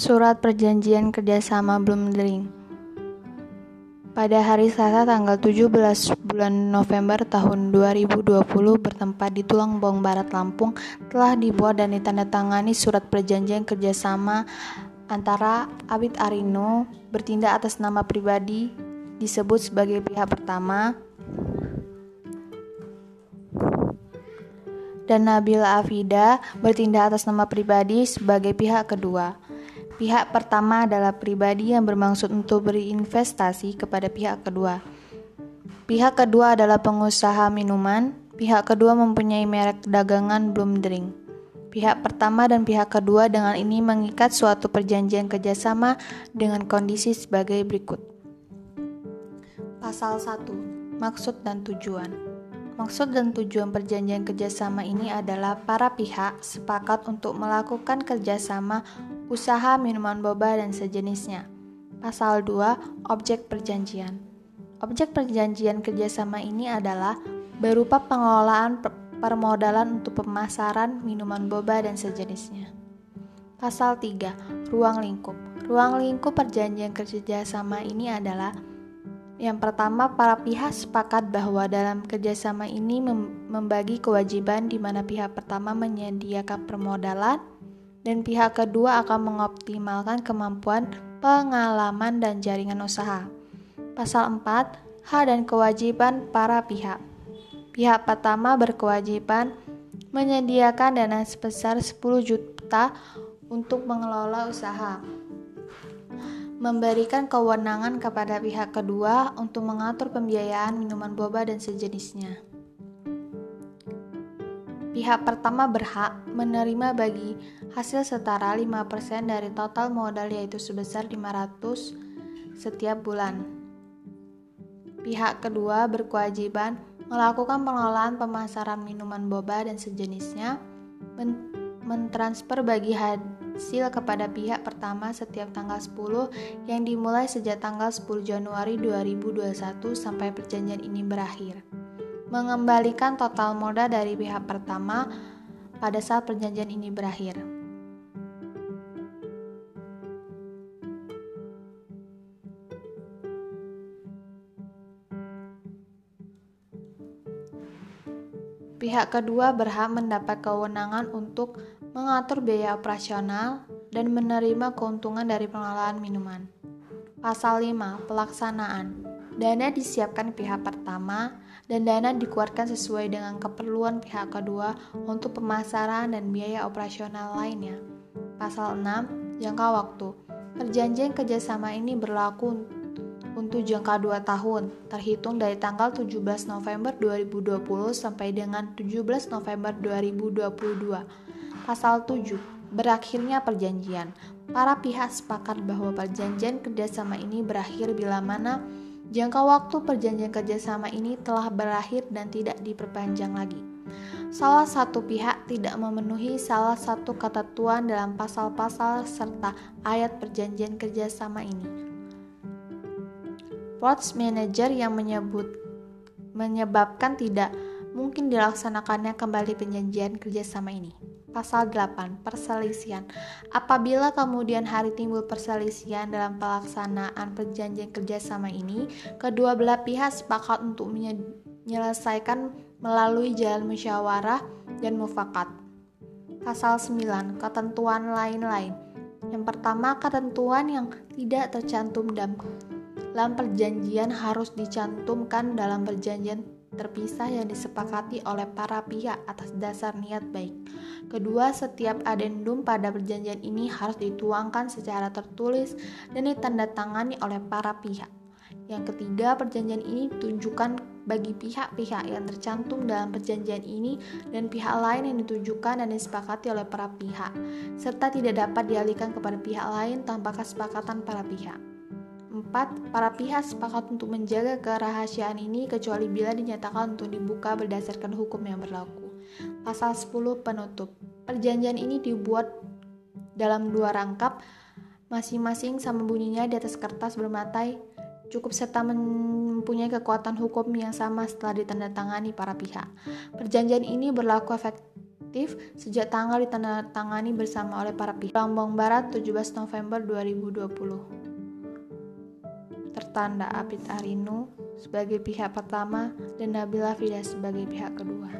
Surat Perjanjian Kerjasama Blundering Pada hari Selasa tanggal 17 bulan November tahun 2020 bertempat di Tulangbong Barat Lampung telah dibuat dan ditandatangani surat perjanjian kerjasama antara Abid Arino bertindak atas nama pribadi disebut sebagai pihak pertama dan Nabila Afida bertindak atas nama pribadi sebagai pihak kedua. Pihak pertama adalah pribadi yang bermaksud untuk berinvestasi kepada pihak kedua. Pihak kedua adalah pengusaha minuman. Pihak kedua mempunyai merek dagangan Bloom Drink. Pihak pertama dan pihak kedua dengan ini mengikat suatu perjanjian kerjasama dengan kondisi sebagai berikut. Pasal 1. Maksud dan tujuan Maksud dan tujuan perjanjian kerjasama ini adalah para pihak sepakat untuk melakukan kerjasama usaha minuman boba dan sejenisnya. Pasal 2, objek perjanjian. Objek perjanjian kerjasama ini adalah berupa pengelolaan permodalan untuk pemasaran minuman boba dan sejenisnya. Pasal 3, ruang lingkup. Ruang lingkup perjanjian kerjasama ini adalah yang pertama, para pihak sepakat bahwa dalam kerjasama ini membagi kewajiban di mana pihak pertama menyediakan permodalan, dan pihak kedua akan mengoptimalkan kemampuan, pengalaman, dan jaringan usaha. Pasal 4, hak dan kewajiban para pihak. Pihak pertama berkewajiban menyediakan dana sebesar 10 juta untuk mengelola usaha. Memberikan kewenangan kepada pihak kedua untuk mengatur pembiayaan minuman boba dan sejenisnya. Pihak pertama berhak menerima bagi hasil setara 5% dari total modal yaitu sebesar 500 setiap bulan. Pihak kedua berkewajiban melakukan pengelolaan pemasaran minuman boba dan sejenisnya, men mentransfer bagi hasil kepada pihak pertama setiap tanggal 10 yang dimulai sejak tanggal 10 Januari 2021 sampai perjanjian ini berakhir mengembalikan total modal dari pihak pertama pada saat perjanjian ini berakhir. Pihak kedua berhak mendapat kewenangan untuk mengatur biaya operasional dan menerima keuntungan dari pengelolaan minuman. Pasal 5. Pelaksanaan Dana disiapkan pihak pertama dan dana dikeluarkan sesuai dengan keperluan pihak kedua untuk pemasaran dan biaya operasional lainnya. Pasal 6. Jangka waktu Perjanjian kerjasama ini berlaku untuk jangka 2 tahun, terhitung dari tanggal 17 November 2020 sampai dengan 17 November 2022. Pasal 7. Berakhirnya perjanjian. Para pihak sepakat bahwa perjanjian kerjasama ini berakhir bila mana Jangka waktu perjanjian kerjasama ini telah berakhir dan tidak diperpanjang lagi. Salah satu pihak tidak memenuhi salah satu ketentuan dalam pasal-pasal serta ayat perjanjian kerjasama ini. Plots manager yang menyebut menyebabkan tidak mungkin dilaksanakannya kembali perjanjian kerjasama ini. Pasal 8. Perselisihan Apabila kemudian hari timbul perselisihan dalam pelaksanaan perjanjian kerjasama ini, kedua belah pihak sepakat untuk menyelesaikan melalui jalan musyawarah dan mufakat. Pasal 9. Ketentuan lain-lain Yang pertama, ketentuan yang tidak tercantum dalam, dalam perjanjian harus dicantumkan dalam perjanjian terpisah yang disepakati oleh para pihak atas dasar niat baik. Kedua, setiap adendum pada perjanjian ini harus dituangkan secara tertulis dan ditandatangani oleh para pihak. Yang ketiga, perjanjian ini ditunjukkan bagi pihak-pihak yang tercantum dalam perjanjian ini dan pihak lain yang ditujukan dan disepakati oleh para pihak, serta tidak dapat dialihkan kepada pihak lain tanpa kesepakatan para pihak. 4. Para pihak sepakat untuk menjaga kerahasiaan ini kecuali bila dinyatakan untuk dibuka berdasarkan hukum yang berlaku. Pasal 10 penutup. Perjanjian ini dibuat dalam dua rangkap, masing-masing sama bunyinya di atas kertas bermatai, cukup serta mempunyai kekuatan hukum yang sama setelah ditandatangani para pihak. Perjanjian ini berlaku efektif sejak tanggal ditandatangani bersama oleh para pihak. Lombok Barat 17 November 2020 Tertanda Apit Arinu sebagai pihak pertama dan Nabila Fida sebagai pihak kedua.